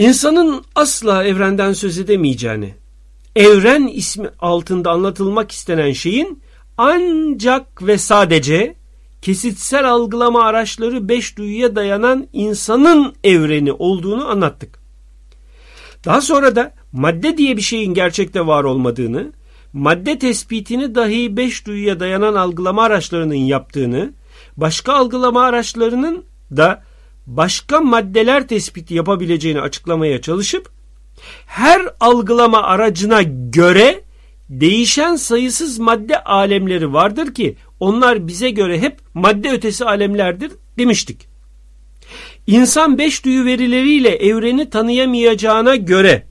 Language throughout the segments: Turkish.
İnsanın asla evrenden söz edemeyeceğini, evren ismi altında anlatılmak istenen şeyin ancak ve sadece kesitsel algılama araçları beş duyuya dayanan insanın evreni olduğunu anlattık. Daha sonra da madde diye bir şeyin gerçekte var olmadığını, madde tespitini dahi beş duyuya dayanan algılama araçlarının yaptığını, başka algılama araçlarının da başka maddeler tespiti yapabileceğini açıklamaya çalışıp her algılama aracına göre değişen sayısız madde alemleri vardır ki onlar bize göre hep madde ötesi alemlerdir demiştik. İnsan beş duyu verileriyle evreni tanıyamayacağına göre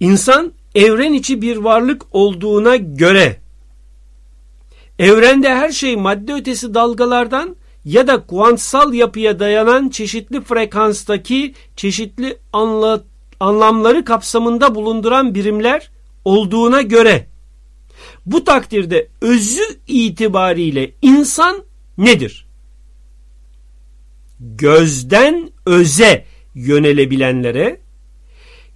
insan evren içi bir varlık olduğuna göre evrende her şey madde ötesi dalgalardan ya da kuantsal yapıya dayanan çeşitli frekanstaki çeşitli anla, anlamları kapsamında bulunduran birimler olduğuna göre bu takdirde özü itibariyle insan nedir? Gözden öze yönelebilenlere,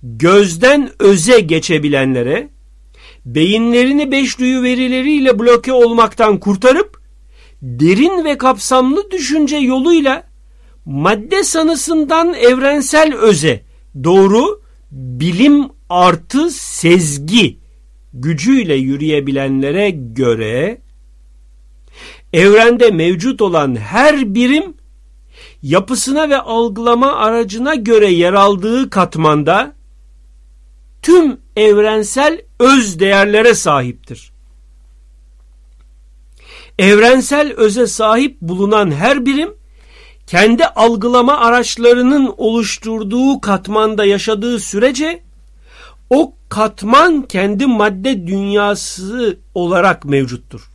gözden öze geçebilenlere, beyinlerini beş duyu verileriyle bloke olmaktan kurtarıp, derin ve kapsamlı düşünce yoluyla madde sanısından evrensel öze doğru bilim artı sezgi gücüyle yürüyebilenlere göre evrende mevcut olan her birim yapısına ve algılama aracına göre yer aldığı katmanda tüm evrensel öz değerlere sahiptir. Evrensel öze sahip bulunan her birim kendi algılama araçlarının oluşturduğu katmanda yaşadığı sürece o katman kendi madde dünyası olarak mevcuttur.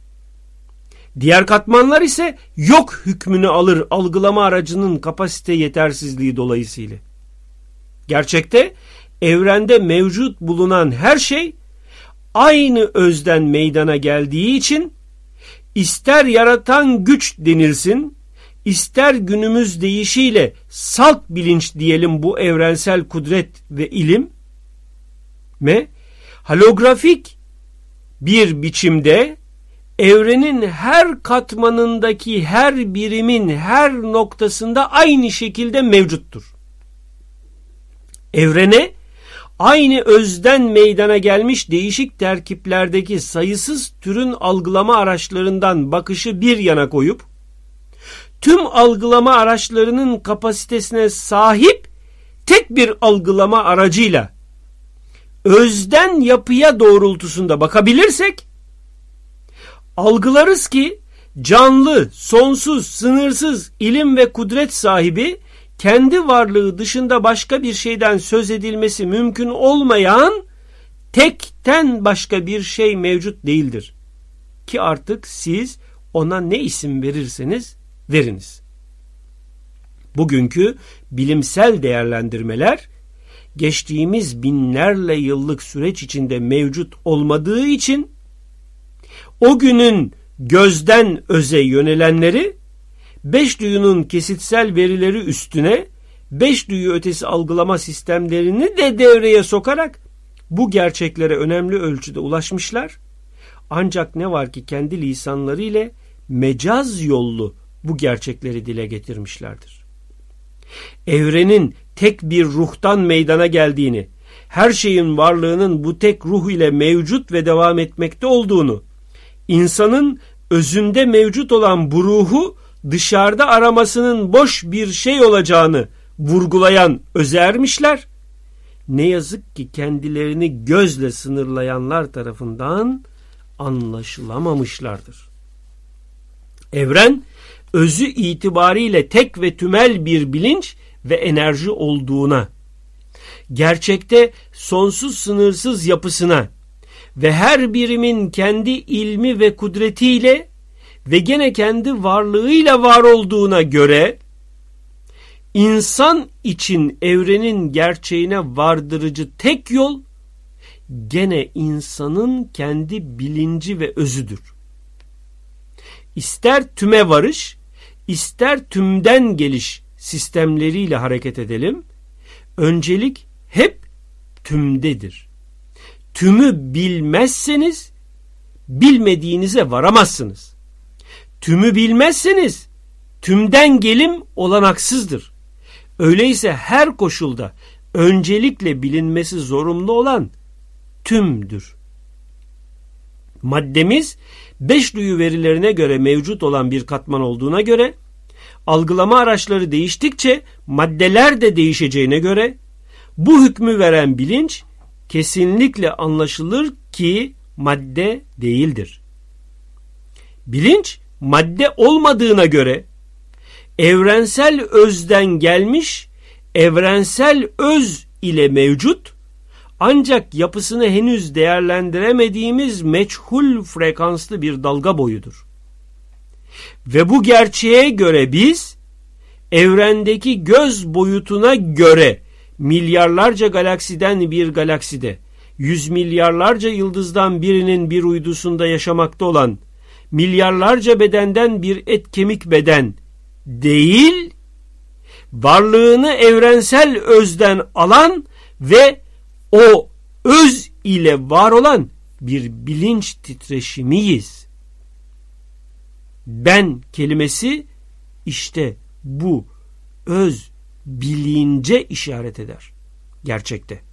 Diğer katmanlar ise yok hükmünü alır algılama aracının kapasite yetersizliği dolayısıyla. Gerçekte evrende mevcut bulunan her şey aynı özden meydana geldiği için ister yaratan güç denilsin, ister günümüz deyişiyle salt bilinç diyelim bu evrensel kudret ve ilim, me holografik bir biçimde evrenin her katmanındaki her birimin her noktasında aynı şekilde mevcuttur. Evrene aynı özden meydana gelmiş değişik terkiplerdeki sayısız türün algılama araçlarından bakışı bir yana koyup tüm algılama araçlarının kapasitesine sahip tek bir algılama aracıyla özden yapıya doğrultusunda bakabilirsek algılarız ki canlı, sonsuz, sınırsız ilim ve kudret sahibi kendi varlığı dışında başka bir şeyden söz edilmesi mümkün olmayan tekten başka bir şey mevcut değildir. Ki artık siz ona ne isim verirseniz veriniz. Bugünkü bilimsel değerlendirmeler geçtiğimiz binlerle yıllık süreç içinde mevcut olmadığı için o günün gözden öze yönelenleri beş duyunun kesitsel verileri üstüne beş duyu ötesi algılama sistemlerini de devreye sokarak bu gerçeklere önemli ölçüde ulaşmışlar. Ancak ne var ki kendi lisanları ile mecaz yollu bu gerçekleri dile getirmişlerdir. Evrenin tek bir ruhtan meydana geldiğini, her şeyin varlığının bu tek ruh ile mevcut ve devam etmekte olduğunu, insanın özünde mevcut olan bu ruhu dışarıda aramasının boş bir şey olacağını vurgulayan özermişler. Ne yazık ki kendilerini gözle sınırlayanlar tarafından anlaşılamamışlardır. Evren özü itibariyle tek ve tümel bir bilinç ve enerji olduğuna, gerçekte sonsuz sınırsız yapısına ve her birimin kendi ilmi ve kudretiyle ve gene kendi varlığıyla var olduğuna göre insan için evrenin gerçeğine vardırıcı tek yol gene insanın kendi bilinci ve özüdür. İster tüme varış, ister tümden geliş sistemleriyle hareket edelim. Öncelik hep tümdedir. Tümü bilmezseniz bilmediğinize varamazsınız. Tümü bilmezseniz tümden gelim olanaksızdır. Öyleyse her koşulda öncelikle bilinmesi zorunlu olan tümdür. Maddemiz beş duyu verilerine göre mevcut olan bir katman olduğuna göre algılama araçları değiştikçe maddeler de değişeceğine göre bu hükmü veren bilinç kesinlikle anlaşılır ki madde değildir. Bilinç madde olmadığına göre evrensel özden gelmiş, evrensel öz ile mevcut ancak yapısını henüz değerlendiremediğimiz meçhul frekanslı bir dalga boyudur. Ve bu gerçeğe göre biz evrendeki göz boyutuna göre milyarlarca galaksiden bir galakside, yüz milyarlarca yıldızdan birinin bir uydusunda yaşamakta olan, milyarlarca bedenden bir et kemik beden değil, varlığını evrensel özden alan ve o öz ile var olan bir bilinç titreşimiyiz. Ben kelimesi işte bu öz bilince işaret eder. Gerçekte.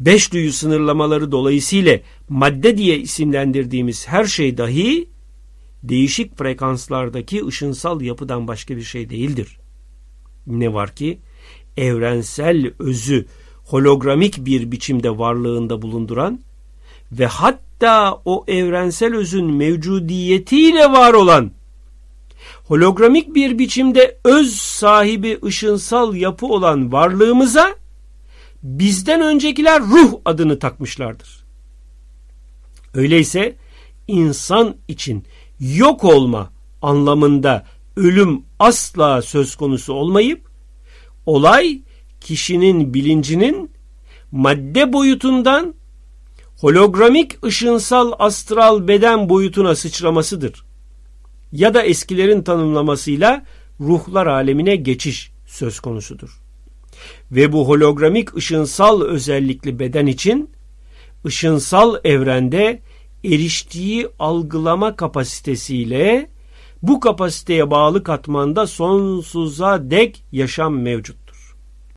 Beş duyu sınırlamaları dolayısıyla madde diye isimlendirdiğimiz her şey dahi değişik frekanslardaki ışınsal yapıdan başka bir şey değildir. Ne var ki evrensel özü hologramik bir biçimde varlığında bulunduran ve hatta o evrensel özün mevcudiyetiyle var olan hologramik bir biçimde öz sahibi ışınsal yapı olan varlığımıza bizden öncekiler ruh adını takmışlardır. Öyleyse insan için yok olma anlamında ölüm asla söz konusu olmayıp olay kişinin bilincinin madde boyutundan hologramik ışınsal astral beden boyutuna sıçramasıdır. Ya da eskilerin tanımlamasıyla ruhlar alemine geçiş söz konusudur. Ve bu hologramik ışınsal özellikli beden için ışınsal evrende eriştiği algılama kapasitesiyle bu kapasiteye bağlı katmanda sonsuza dek yaşam mevcut.